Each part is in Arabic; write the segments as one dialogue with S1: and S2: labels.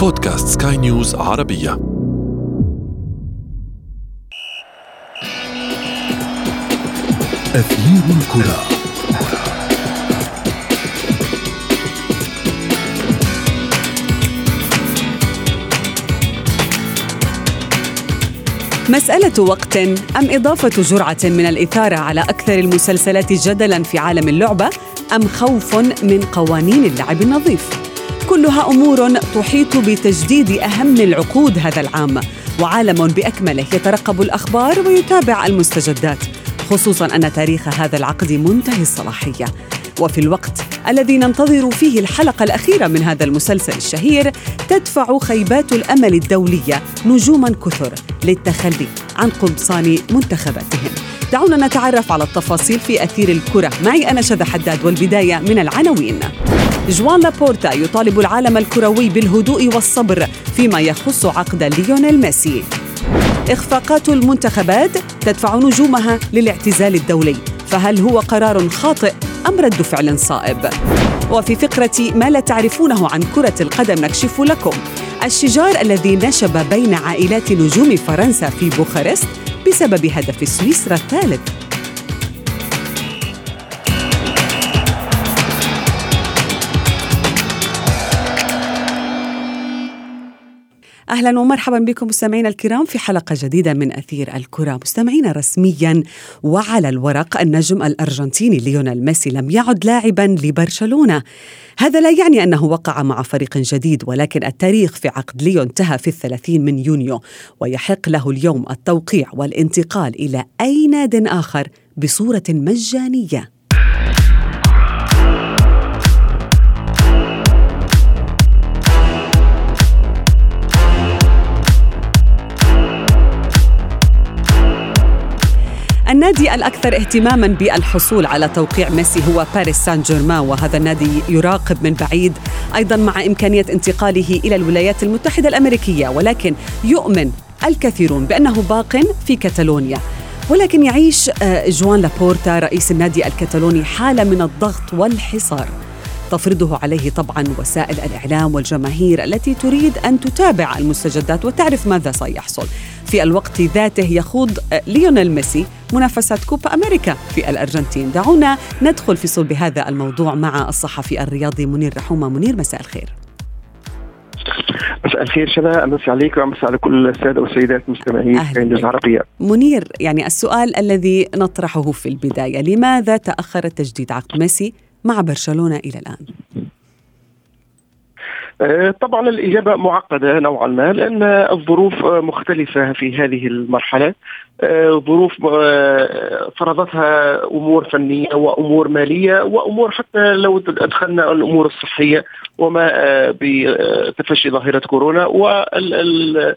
S1: بودكاست سكاي نيوز عربية
S2: أثير الكرة
S3: مسألة وقت أم إضافة جرعة من الإثارة على أكثر المسلسلات جدلاً في عالم اللعبة أم خوف من قوانين اللعب النظيف؟ كلها أمور تحيط بتجديد أهم العقود هذا العام. وعالم بأكمله يترقب الأخبار ويتابع المستجدات خصوصا أن تاريخ هذا العقد منتهي الصلاحية. وفي الوقت الذي ننتظر فيه الحلقة الأخيرة من هذا المسلسل الشهير تدفع خيبات الأمل الدولية نجوما كثر للتخلي عن قمصان منتخباتهم. دعونا نتعرف على التفاصيل في أثير الكرة. معي أنا شذى حداد والبداية من العناوين. جوان لابورتا يطالب العالم الكروي بالهدوء والصبر فيما يخص عقد ليونيل ميسي إخفاقات المنتخبات تدفع نجومها للاعتزال الدولي فهل هو قرار خاطئ أم رد فعل صائب؟ وفي فقرة ما لا تعرفونه عن كرة القدم نكشف لكم الشجار الذي نشب بين عائلات نجوم فرنسا في بوخارست بسبب هدف سويسرا الثالث أهلا ومرحبا بكم مستمعينا الكرام في حلقة جديدة من أثير الكرة. مستمعينا رسميا وعلى الورق النجم الأرجنتيني ليونيل ميسي لم يعد لاعبا لبرشلونة. هذا لا يعني أنه وقع مع فريق جديد ولكن التاريخ في عقد ليو انتهى في الثلاثين من يونيو ويحق له اليوم التوقيع والانتقال إلى أي ناد آخر بصورة مجانية. النادي الأكثر اهتماما بالحصول على توقيع ميسي هو باريس سان جيرمان وهذا النادي يراقب من بعيد أيضا مع إمكانية انتقاله إلى الولايات المتحدة الأمريكية ولكن يؤمن الكثيرون بأنه باق في كتالونيا ولكن يعيش آه، جوان لابورتا رئيس النادي الكتالوني حالة من الضغط والحصار. تفرضه عليه طبعا وسائل الإعلام والجماهير التي تريد أن تتابع المستجدات وتعرف ماذا سيحصل. في الوقت ذاته يخوض ليونيل ميسي منافسة كوبا أمريكا في الأرجنتين. دعونا ندخل في صلب هذا الموضوع مع الصحفي الرياضي منير رحومة. منير مساء الخير.
S4: مساء الخير شباب امسي عليك وامسي على كل السادة والسيدات المستمعين في العربية.
S3: منير يعني السؤال الذي نطرحه في البداية لماذا تأخر تجديد عقد ميسي؟ مع برشلونة إلى الآن؟
S4: آه، طبعا الإجابة معقدة نوعا ما لأن الظروف مختلفة في هذه المرحلة. آه، ظروف آه، فرضتها أمور فنية وأمور مالية وأمور حتى لو أدخلنا الأمور الصحية وما بتفشي ظاهرة كورونا وال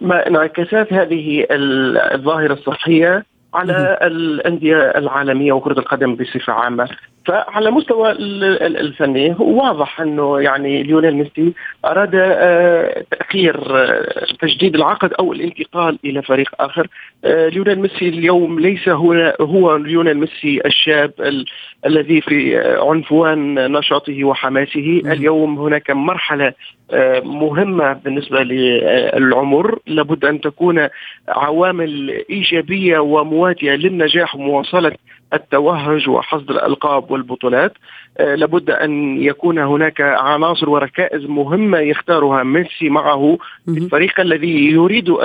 S4: ما انعكاسات هذه الظاهرة الصحية على الأندية العالمية وكرة القدم بصفة عامة. فعلى مستوى الفني واضح أنه يعني ليونيل ميسي أراد آه، تأخير آه، تجديد العقد أو الانتقال إلى فريق آخر. آه، ليونيل ميسي اليوم ليس هو هو ليونيل ميسي الشاب الذي في عنفوان نشاطه وحماسه. اليوم هناك مرحلة مهمة بالنسبة للعمر. لابد أن تكون عوامل إيجابية ومواتية للنجاح ومواصله التوهج وحصد الألقاب والبطولات. آه، لابد أن يكون هناك عناصر وركائز مهمة يختارها ميسي معه الفريق الذي يريد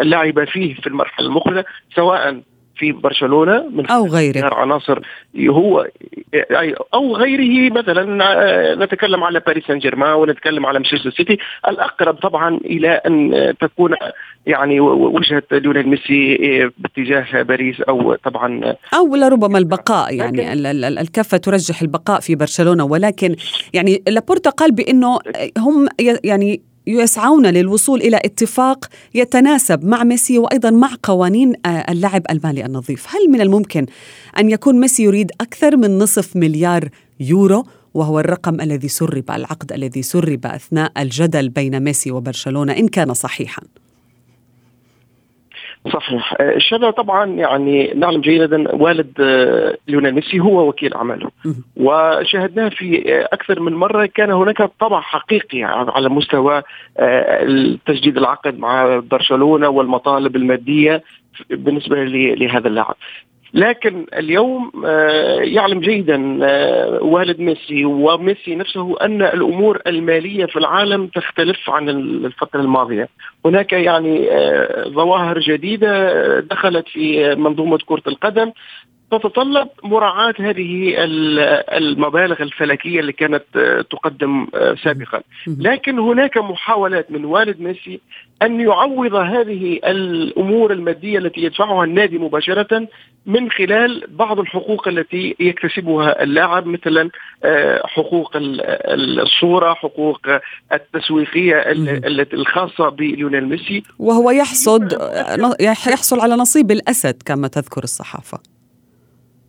S4: اللعب فيه في المرحلة المقبلة سواء في برشلونة
S3: من أو غيره.
S4: عناصر هو أو غيره مثلا آه، نتكلم على باريس سان جيرمان ونتكلم على مانشستر سيتي الأقرب طبعا إلى أن تكون يعني وجهة ليونيل ميسي آه، باتجاه باريس أو طبعا
S3: أو لربما البقاء يعني الكفة ترجح البقاء في برشلونة. ولكن يعني لابورتا قال بأنه هم يعني يسعون للوصول إلى اتفاق يتناسب مع ميسي وأيضا مع قوانين آه، اللعب المالي النظيف، هل من الممكن أن يكون ميسي يريد أكثر من نصف مليار يورو وهو الرقم الذي سرب العقد الذي سرب أثناء الجدل بين ميسي وبرشلونة إن كان صحيحا؟
S4: صحيح. الشذا طبعا يعني نعلم جيدا والد ليونيل ميسي هو وكيل أعماله. وشاهدناه في أكثر من مرة كان هناك طبع حقيقي على مستوى تجديد العقد مع برشلونة والمطالب المادية بالنسبة لهذا اللاعب. لكن اليوم آه، يعلم جيدا آه، والد ميسي وميسي نفسه أن الأمور المالية في العالم تختلف عن الفترة الماضية، هناك يعني آه، ظواهر جديدة دخلت في منظومة كرة القدم. تتطلب مراعاة هذه المبالغ الفلكية اللي كانت تقدم سابقا. لكن هناك محاولات من والد ميسي أن يعوض هذه الأمور المادية التي يدفعها النادي مباشرة من خلال بعض الحقوق التي يكتسبها اللاعب مثلا حقوق الصورة حقوق التسويقية التي الخاصة بليونيل ميسي.
S3: وهو يحصد يحصل على نصيب الأسد كما تذكر الصحافة.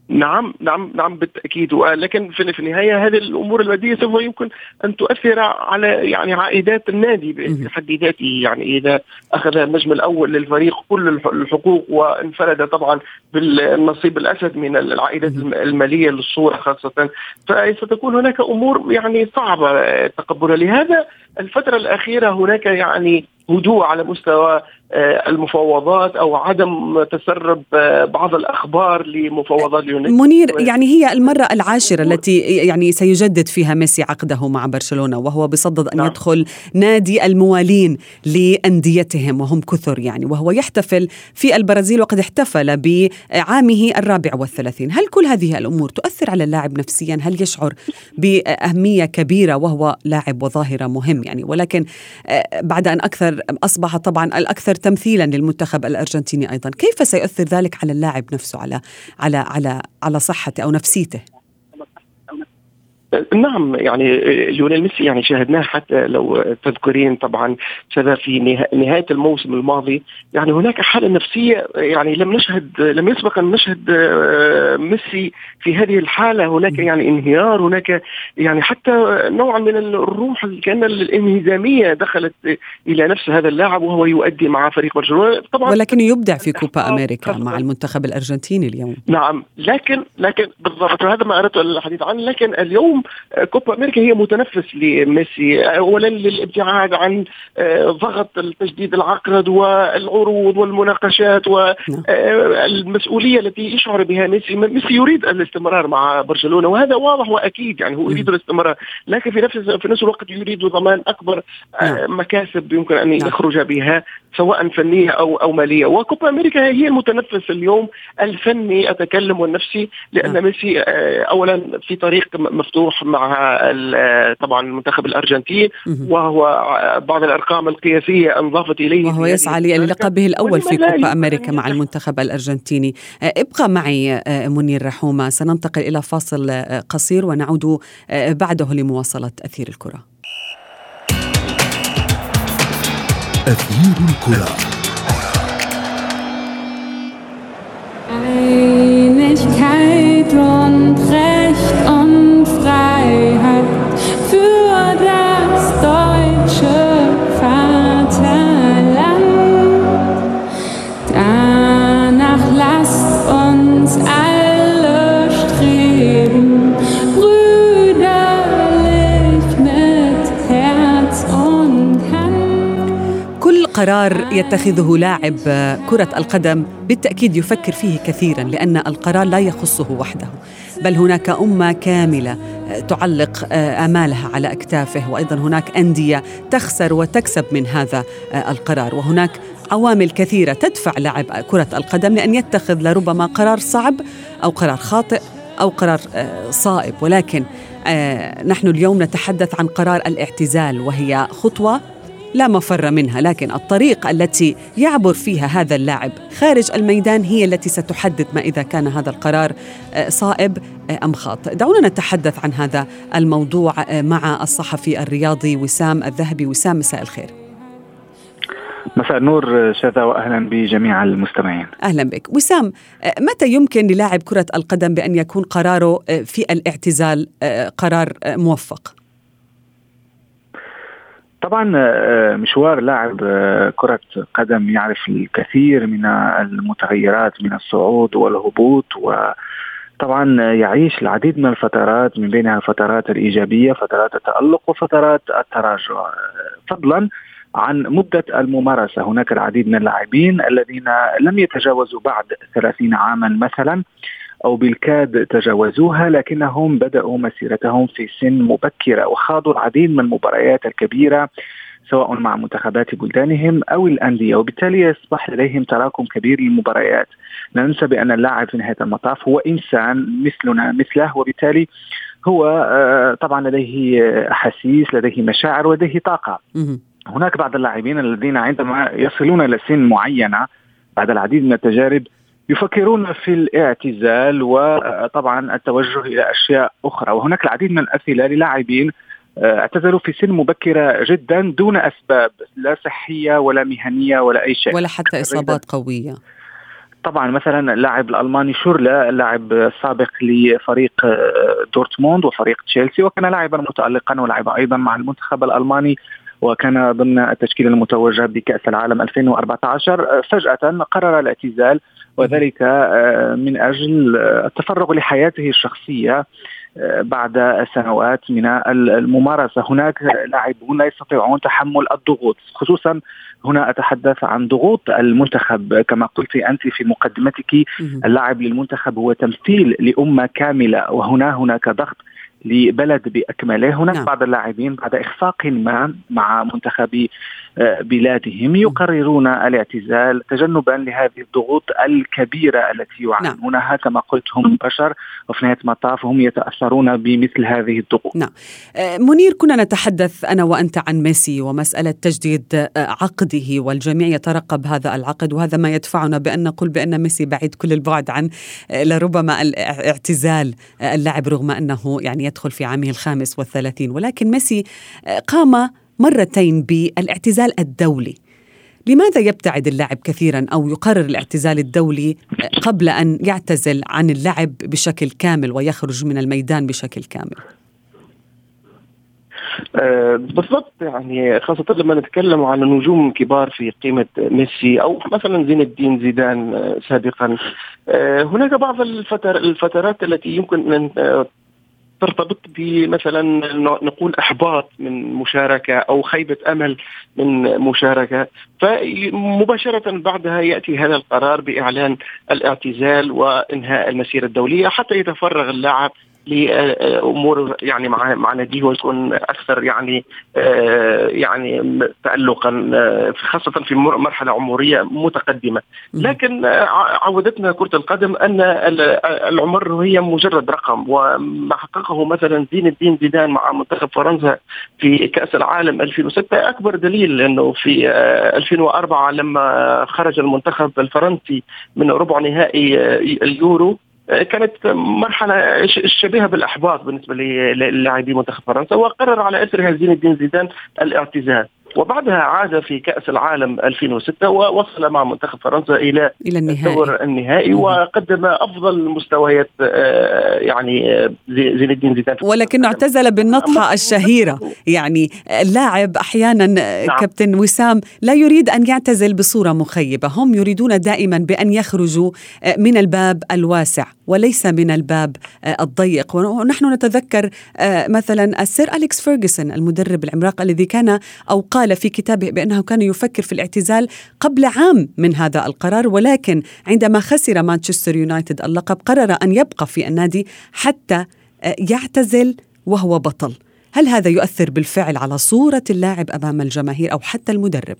S4: نعم نعم نعم بالتأكيد. لكن في النهاية هذه الأمور الماديه سوف يمكن أن تؤثر على يعني عائدات النادي بحد ذاته. يعني إذا أخذ النجم الأول للفريق كل الحقوق وانفرد طبعا بالنصيب الأسد من العائدات المالية للصورة خاصة. فستكون هناك أمور يعني صعبة تقبلها. لهذا الفترة الأخيرة هناك يعني هدوء على مستوى المفاوضات أو عدم تسرب آه، بعض الأخبار لمفاوضات
S3: ليونيل منير يعني هي المرة العاشرة التي يعني سيجدد فيها ميسي عقده مع برشلونة وهو بصدد أن نعم. يدخل نادي الموالين لأنديتهم وهم كثر يعني وهو يحتفل في البرازيل وقد احتفل بعامه الرابع والثلاثين. هل كل هذه الأمور تؤثر على اللاعب نفسيا؟ هل يشعر بأهمية كبيرة وهو لاعب وظاهرة مهم يعني؟ ولكن آه، بعد أن أكثر أصبح طبعا الأكثر تمثيلا للمنتخب الأرجنتيني أيضا. كيف سيؤثر ذلك على اللاعب نفسه على على على على صحته أو نفسيته؟
S4: نعم يعني ليونيل ميسي يعني شاهدناه حتى لو تذكرين طبعا كذا في نهاية الموسم الماضي. يعني هناك حالة نفسية يعني لم نشهد لم يسبق أن نشهد آه، ميسي في هذه الحالة. هناك يعني انهيار هناك يعني حتى نوع من الروح كأن الانهزامية دخلت إلى نفس هذا اللاعب وهو يؤدي مع فريق برشلونة.
S3: طبعا ولكنه يبدع في كوبا أمريكا مع المنتخب الأرجنتيني اليوم.
S4: نعم لكن لكن بالضبط هذا ما أردت الحديث عنه لكن اليوم اليوم آه، كوبا أمريكا هي متنفس لميسي اولا للابتعاد عن آه، ضغط تجديد العقد والعروض والمناقشات والمسؤوليه نعم. التي يشعر بها ميسي ميسي يريد الاستمرار مع برشلونة وهذا واضح وأكيد يعني هو يريد الاستمرار لكن في نفس في نفس الوقت يريد ضمان أكبر آه، نعم. مكاسب يمكن أن نعم. يخرج بها سواء فنية أو أو مالية وكوبا أمريكا هي المتنفس اليوم الفني اتكلم والنفسي لأن ميسي اولا في طريق مفتوح مفتوح مع طبعا المنتخب الأرجنتين وهو بعض الأرقام القياسية أنضافت إليه
S3: وهو يسعى للقبه الأول في كوبا أمريكا مع المنتخب الأرجنتيني. ابقى معي منير رحومة. سننتقل إلى فاصل قصير ونعود بعده لمواصلة أثير الكرة. أثير الكرة. قرار يتخذه لاعب كرة القدم بالتأكيد يفكر فيه كثيرا لأن القرار لا يخصه وحده. بل هناك أمة كاملة تعلق آمالها على أكتافه وأيضا هناك أندية تخسر وتكسب من هذا القرار. وهناك عوامل كثيرة تدفع لاعب كرة القدم لأن يتخذ لربما قرار صعب أو قرار خاطئ أو قرار صائب. ولكن نحن اليوم نتحدث عن قرار الاعتزال وهي خطوة لا مفر منها لكن الطريق التي يعبر فيها هذا اللاعب خارج الميدان هي التي ستحدد ما إذا كان هذا القرار آه، صائب آه، أم خاطئ دعونا نتحدث عن هذا الموضوع آه، مع الصحفي الرياضي وسام الذهبي وسام مساء الخير
S2: مساء النور شذا واهلا بجميع المستمعين.
S3: أهلا بك، وسام متى يمكن للاعب كرة القدم بأن يكون قراره في الاعتزال قرار موفق؟
S2: طبعا مشوار لاعب كرة قدم يعرف الكثير من المتغيرات من الصعود والهبوط و طبعا يعيش العديد من الفترات من بينها الفترات الإيجابية فترات التألق وفترات التراجع. فضلا عن مدة الممارسة. هناك العديد من اللاعبين الذين لم يتجاوزوا بعد 30 عاما مثلا. أو بالكاد تجاوزوها لكنهم بدأوا مسيرتهم في سن مبكرة. وخاضوا العديد من المباريات الكبيرة سواء مع منتخبات بلدانهم أو الأندية. وبالتالي يصبح لديهم تراكم كبير للمباريات. لا ننسى بأن اللاعب في نهاية المطاف هو إنسان مثلنا مثله. وبالتالي هو آه، طبعا لديه أحاسيس لديه مشاعر ولديه طاقة. هناك بعض اللاعبين الذين عندما يصلون إلى سن معينة بعد العديد من التجارب يفكرون في الاعتزال وطبعا التوجه إلى أشياء أخرى. وهناك العديد من الامثله للاعبين آه، اعتزلوا في سن مبكرة جدا دون أسباب لا صحية ولا مهنية ولا أي شيء.
S3: ولا حتى إصابات قوية.
S2: طبعا مثلا اللاعب الألماني شورلا اللاعب السابق لفريق آه، دورتموند وفريق تشيلسي وكان لاعبا متالقا ولعب أيضا مع المنتخب الألماني وكان ضمن التشكيله المتوجه بكأس العالم 2014 آه، فجأة قرر الاعتزال وذلك من أجل التفرغ لحياته الشخصية بعد سنوات من الممارسة. هناك لاعبون لا يستطيعون تحمل الضغوط. خصوصا هنا أتحدث عن ضغوط المنتخب. كما قلت أنت في مقدمتك اللاعب للمنتخب هو تمثيل لأمة كاملة. وهنا هناك ضغط لبلد بأكمله. هناك نعم. بعض اللاعبين بعد إخفاق ما مع منتخب آه، بلادهم يقررون الاعتزال تجنبا لهذه الضغوط الكبيرة التي يعانونها. نعم. كما قلت هم بشر وفي نهايه المطاف هم يتأثرون بمثل هذه الضغوط.
S3: نعم. آه، منير كنا نتحدث أنا وأنت عن ميسي ومسألة تجديد آه، عقده والجميع يترقب هذا العقد وهذا ما يدفعنا بأن نقول بأن ميسي بعيد كل البعد عن لربما الاعتزال اللاعب رغم أنه يعني يدخل في عامه الخامس والثلاثين ولكن ميسي قام مرتين بالاعتزال الدولي لماذا يبتعد اللاعب كثيرا أو يقرر الاعتزال الدولي قبل أن يعتزل عن اللعب بشكل كامل ويخرج من الميدان بشكل كامل؟
S4: أه بالضبط يعني خاصة لما نتكلم عن نجوم كبار في قيمة ميسي أو مثلا زين الدين زيدان آه، سابقا أه هناك بعض الفتر الفترات التي يمكن أن ترتبط بمثلا نقول إحباط من مشاركة أو خيبة أمل من مشاركة. فمباشرة بعدها يأتي هذا القرار بإعلان الاعتزال وإنهاء المسيرة الدولية حتى يتفرغ اللاعب لأمور يعني مع مع ناديه ويكون أكثر يعني آه، يعني تالقا آه، خاصة في مرحلة عمرية متقدمة. لكن آه، عودتنا كرة القدم أن العمر هي مجرد رقم وما حققه مثلا زين الدين زيدان مع منتخب فرنسا في كأس العالم 2006 أكبر دليل إنه في 2004 لما خرج المنتخب الفرنسي من ربع نهائي اليورو كانت مرحلة شبيهة بالأحباط بالنسبة للاعبي منتخب فرنسا وقرر على اثرها زين الدين زيدان الاعتزال. وبعدها عاد في كأس العالم 2006 ووصل مع منتخب فرنسا إلى
S3: إلى النهائي.
S4: الدور النهائي وقدم أفضل مستويات آه، يعني آه، زين الدين زيدان.
S3: ولكنه اعتزل بالنطحة الشهيرة. يعني اللاعب أحيانا نعم. كابتن وسام لا يريد أن يعتزل بصورة مخيبة. هم يريدون دائما بأن يخرجوا آه، من الباب الواسع وليس من الباب الضيق. ونحن نتذكر مثلا السير أليكس فيرغسون المدرب العملاق الذي كان أو قال في كتابه بأنه كان يفكر في الاعتزال قبل عام من هذا القرار ولكن عندما خسر مانشستر يونايتد اللقب قرر أن يبقى في النادي حتى آه، يعتزل وهو بطل هل هذا يؤثر بالفعل على صورة اللاعب أمام الجماهير أو حتى المدرب؟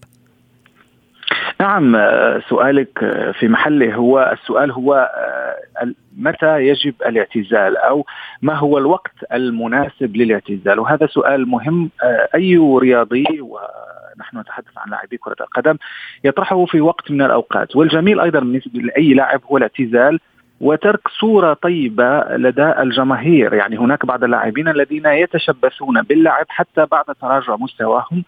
S2: نعم آه، سؤالك آه، في محله هو السؤال هو آه، متى يجب الاعتزال أو ما هو الوقت المناسب للاعتزال؟ وهذا سؤال مهم أي رياضي ونحن نتحدث عن لاعبي كرة القدم يطرحه في وقت من الأوقات. والجميل أيضا بالنسبة لأي لاعب هو الاعتزال وترك صورة طيبة لدى الجماهير. يعني هناك بعض اللاعبين الذين يتشبثون باللعب حتى بعد تراجع مستواهم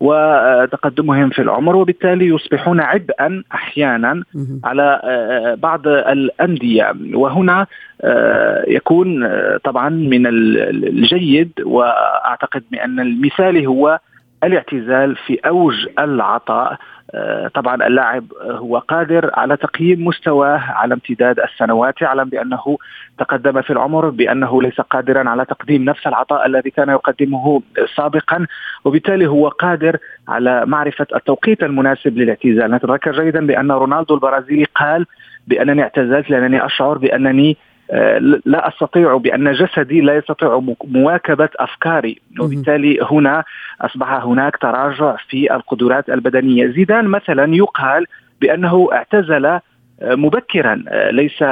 S2: وتقدمهم في العمر وبالتالي يصبحون عبئا أحيانا على آه، بعض الأندية. وهنا آه، يكون آه، طبعا من الجيد وأعتقد بأن المثالي هو الاعتزال في أوج العطاء. طبعا اللاعب هو قادر على تقييم مستواه على امتداد السنوات يعلم بأنه تقدم في العمر بأنه ليس قادرا على تقديم نفس العطاء الذي كان يقدمه سابقا وبالتالي هو قادر على معرفة التوقيت المناسب للاعتزال. نتذكر جيدا بأن رونالدو البرازيلي قال بأنني اعتزلت لأنني أشعر بأنني آه، لا أستطيع بأن جسدي لا يستطيع مواكبة أفكاري. وبالتالي هنا أصبح هناك تراجع في القدرات البدنية. زيدان مثلا يقال بأنه اعتزل آه، مبكرا آه، ليس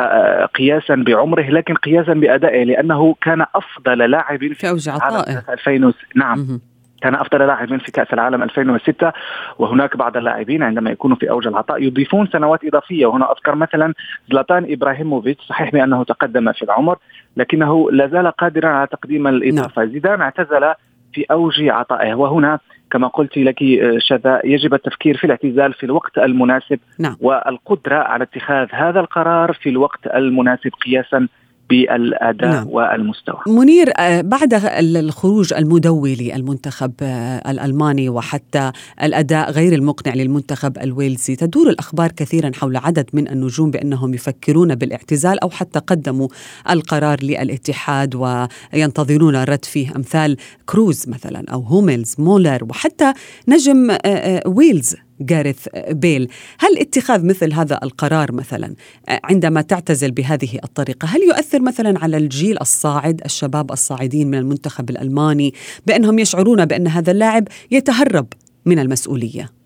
S2: قياسا بعمره لكن قياسا بأدائه لأنه كان أفضل لاعب
S3: في أوج عطائه.
S2: 2000 نعم. كان أفضل لاعب في كأس العالم 2006 وهناك بعض اللاعبين عندما يكونوا في أوج العطاء يضيفون سنوات إضافية وهنا أذكر مثلا زلاتان إبراهيموفيتش صحيح بأنه تقدم في العمر لكنه لا زال قادرا على تقديم الإضافة نعم. زيدان اعتزل في أوج عطائه وهنا كما قلت لك شذا يجب التفكير في الاعتزال في الوقت المناسب نعم. والقدرة على اتخاذ هذا القرار في الوقت المناسب قياسا بالأداء نعم. والمستوى.
S3: منير آه، بعد الخروج المدوي للمنتخب آه، الألماني وحتى الأداء غير المقنع للمنتخب الويلزي، تدور الأخبار كثيرا حول عدد من النجوم بأنهم يفكرون بالاعتزال أو حتى قدموا القرار للاتحاد وينتظرون رد فيه أمثال كروز مثلا أو هوميلز مولر وحتى نجم آه، ويلز جاريث بيل. هل اتخاذ مثل هذا القرار مثلا عندما تعتزل بهذه الطريقة هل يؤثر مثلا على الجيل الصاعد الشباب الصاعدين من المنتخب الألماني بأنهم يشعرون بأن هذا اللاعب يتهرب من المسؤولية؟
S4: آه،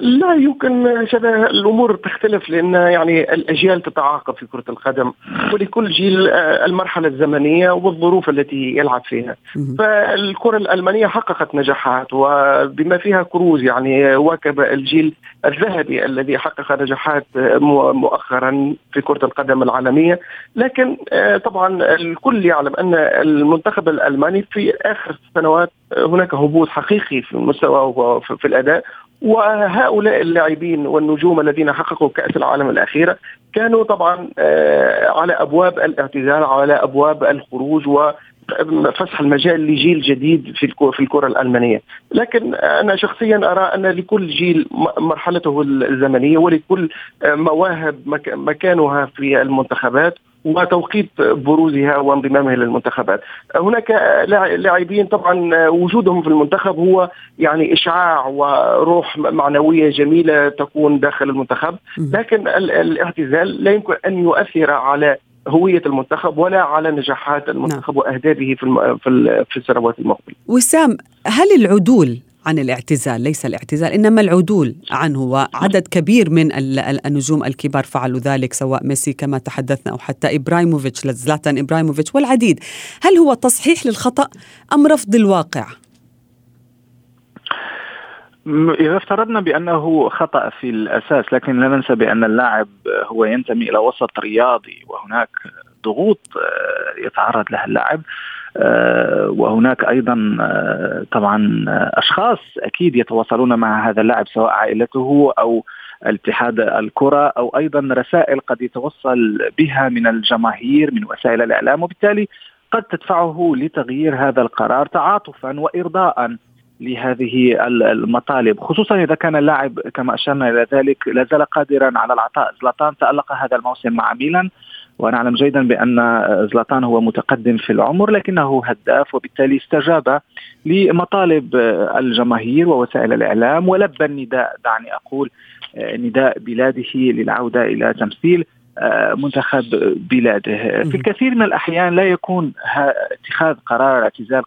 S4: لا يمكن شبه الأمور تختلف لأن يعني الأجيال تتعاقب في كرة القدم ولكل جيل آه، المرحلة الزمنية والظروف التي يلعب فيها. فالكرة الألمانية حققت نجاحات وبما فيها كروز يعني واكب الجيل الذهبي الذي حقق نجاحات مؤخرا في كرة القدم العالمية. لكن آه، طبعا الكل يعلم أن المنتخب الألماني في آخر السنوات هناك هبوط حقيقي في المستوى وفي الأداء. وهؤلاء اللاعبين والنجوم الذين حققوا كأس العالم الأخيرة كانوا طبعا آه، على أبواب الاعتزال على أبواب الخروج و فسح المجال لجيل جديد في في الكرة الألمانية، لكن أنا شخصيا أرى أن لكل جيل مرحلته الزمنية ولكل مواهب مكانها في المنتخبات وتوقيت بروزها وانضمامها للمنتخبات هناك لاعبين طبعا وجودهم في المنتخب هو يعني إشعاع وروح معنوية جميلة تكون داخل المنتخب لكن الاعتزال لا يمكن أن يؤثر على هوية المنتخب ولا على نجاحات المنتخب نعم. وأهدافه في في السنوات المقبلة.
S3: وسام هل العدول عن الاعتزال ليس الاعتزال إنما العدول عنه وعدد كبير من النجوم الكبار فعلوا ذلك سواء ميسي كما تحدثنا أو حتى إبراهيموفيتش لزلاتان إبراهيموفيتش والعديد هل هو تصحيح للخطأ أم رفض الواقع؟
S2: إذا افترضنا بأنه خطأ في الأساس لكن لا ننسى بأن اللاعب هو ينتمي إلى وسط رياضي وهناك ضغوط آه، يتعرض لها اللاعب وهناك أيضا آه، طبعا أشخاص أكيد يتواصلون مع هذا اللاعب سواء عائلته أو الاتحاد الكرة أو أيضا رسائل قد يتوصل بها من الجماهير من وسائل الإعلام. وبالتالي قد تدفعه لتغيير هذا القرار تعاطفا وإرضاء لهذه المطالب. خصوصا إذا كان اللاعب كما أشرنا إلى ذلك لا زال قادرا على العطاء. زلاتان تألق هذا الموسم مع ميلان ونعلم جيدا بأن زلاتان هو متقدم في العمر لكنه هداف وبالتالي استجاب لمطالب الجماهير ووسائل الإعلام. ولبى النداء دعني أقول نداء بلاده للعودة إلى تمثيل منتخب بلاده. في الكثير من الأحيان لا يكون اتخاذ قرار اعتزال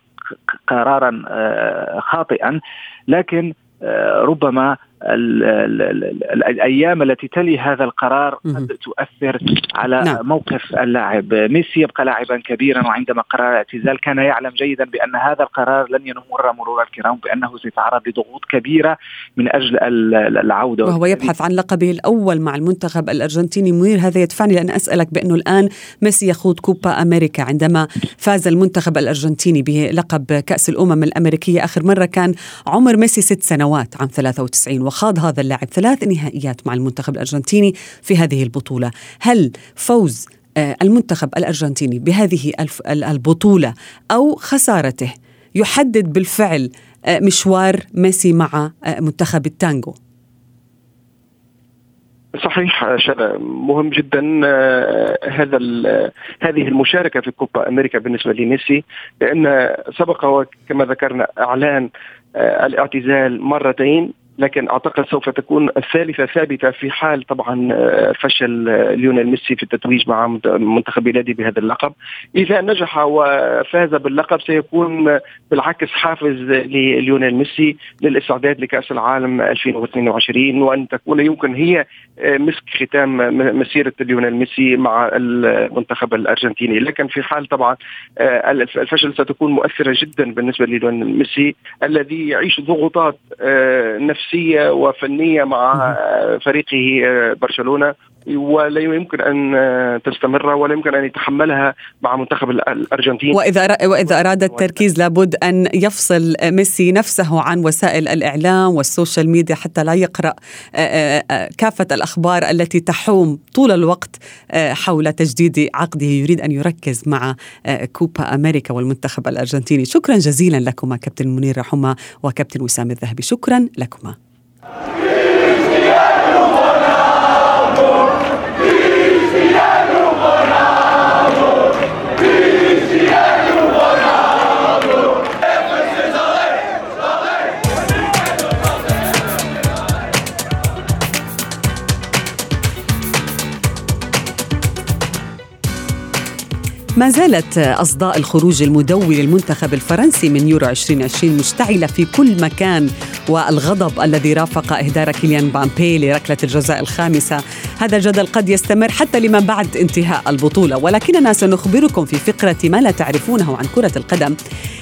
S2: قرارا خاطئا لكن ربما الأيام التي تلي هذا القرار قد تؤثر على نعم. موقف اللاعب. ميسي يبقى لاعبا كبيرا وعندما قرر الاعتزال كان يعلم جيدا بأن هذا القرار لن يمر مرور الكرام بأنه سيتعرض لضغوط كبيرة من أجل العودة.
S3: وهو يبحث عن لقبه الأول مع المنتخب الأرجنتيني. منير هذا يدفعني لأن أسألك بأنه الآن ميسي يخوض كوبا أمريكا عندما فاز المنتخب الأرجنتيني بلقب كأس الأمم الأمريكية آخر مرة. كان عمر ميسي ست سنوات عام 93 وخاض هذا اللاعب ثلاث نهائيات مع المنتخب الأرجنتيني في هذه البطولة. هل فوز آه، المنتخب الأرجنتيني بهذه البطولة أو خسارته يحدد بالفعل مشوار ميسي مع منتخب التانجو
S4: صحيح شذا مهم جدا آه، هذا هذه المشاركة في كوبا أمريكا بالنسبة لميسي لأن سبق كما ذكرنا إعلان آه، الاعتزال مرتين. لكن أعتقد سوف تكون الثالثة ثابتة في حال طبعا آه، فشل آه، ليونيل ميسي في التتويج مع منتخب بلاده بهذا اللقب. إذا نجح وفاز باللقب سيكون بالعكس حافز لليونيل ميسي للاستعداد لكأس العالم 2022 وأن تكون يمكن هي آه، مسك ختام مسيرة ليونيل ميسي مع المنتخب الأرجنتيني. لكن في حال طبعا الفشل ستكون مؤثرة جدا بالنسبة لليونيل ميسي الذي يعيش ضغوطات نفسية نفسية وفنية مع فريقه آه، برشلونة. ولا يمكن أن تستمر ولا يمكن أن يتحملها مع منتخب الأرجنتين.
S3: وإذا وإذا أراد التركيز لابد أن يفصل ميسي نفسه عن وسائل الإعلام وال social media حتى لا يقرأ آه، آه، كافة الأخبار التي تحوم طول الوقت حول تجديد عقده. يريد أن يركز مع كوبا أمريكا والمنتخب الأرجنتيني. شكرا جزيلا لكما كابتن منير رحمة وكابتن وسام الذهبي. شكرا لكما. ما زالت أصداء الخروج المدوي للمنتخب الفرنسي من يورو 2020 مشتعلة في كل مكان والغضب الذي رافق إهدار كيليان بامبي لركلة الجزاء الخامسة. هذا الجدل قد يستمر حتى لما بعد انتهاء البطولة. ولكننا سنخبركم في فقرة ما لا تعرفونه عن كرة القدم.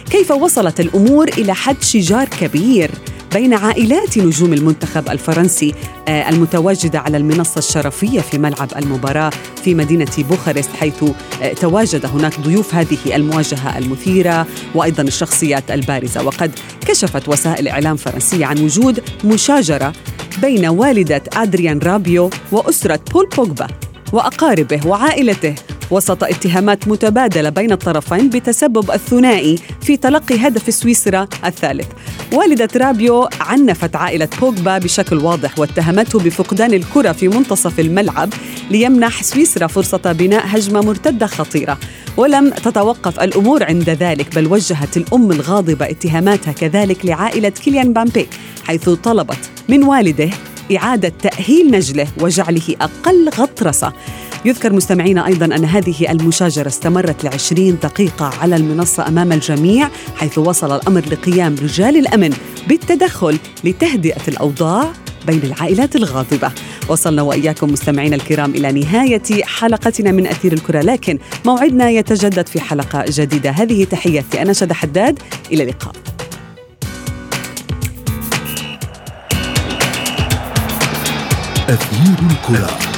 S3: كيف وصلت الأمور إلى حد شجار كبير؟ بين عائلات نجوم المنتخب الفرنسي آه، المتواجدة على المنصة الشرفية في ملعب المباراة في مدينة بوخارست حيث آه، تواجد هناك ضيوف هذه المواجهة المثيرة وأيضا الشخصيات البارزة. وقد كشفت وسائل إعلام فرنسية عن وجود مشاجرة بين والدة أدريان رابيو وأسرة بول بوجبا وأقاربه وعائلته. وسط اتهامات متبادلة بين الطرفين بتسبب الثنائي في تلقي هدف سويسرا الثالث. والدة رابيو عنفت عائلة بوجبا بشكل واضح واتهمته بفقدان الكرة في منتصف الملعب ليمنح سويسرا فرصة بناء هجمة مرتدة خطيرة. ولم تتوقف الأمور عند ذلك بل وجهت الأم الغاضبة اتهاماتها كذلك لعائلة كيليان بامبي حيث طلبت من والده إعادة تأهيل نجله وجعله أقل غطرسة. يذكر مستمعينا أيضا أن هذه المشاجرة استمرت لعشرين دقيقة على المنصة أمام الجميع حيث وصل الأمر لقيام رجال الأمن بالتدخل لتهدئة الأوضاع بين العائلات الغاضبة. وصلنا وإياكم مستمعينا الكرام إلى نهاية حلقتنا من أثير الكرة لكن موعدنا يتجدد في حلقة جديدة. هذه تحياتي أنا شد حداد. إلى اللقاء.
S1: أثير الكرة.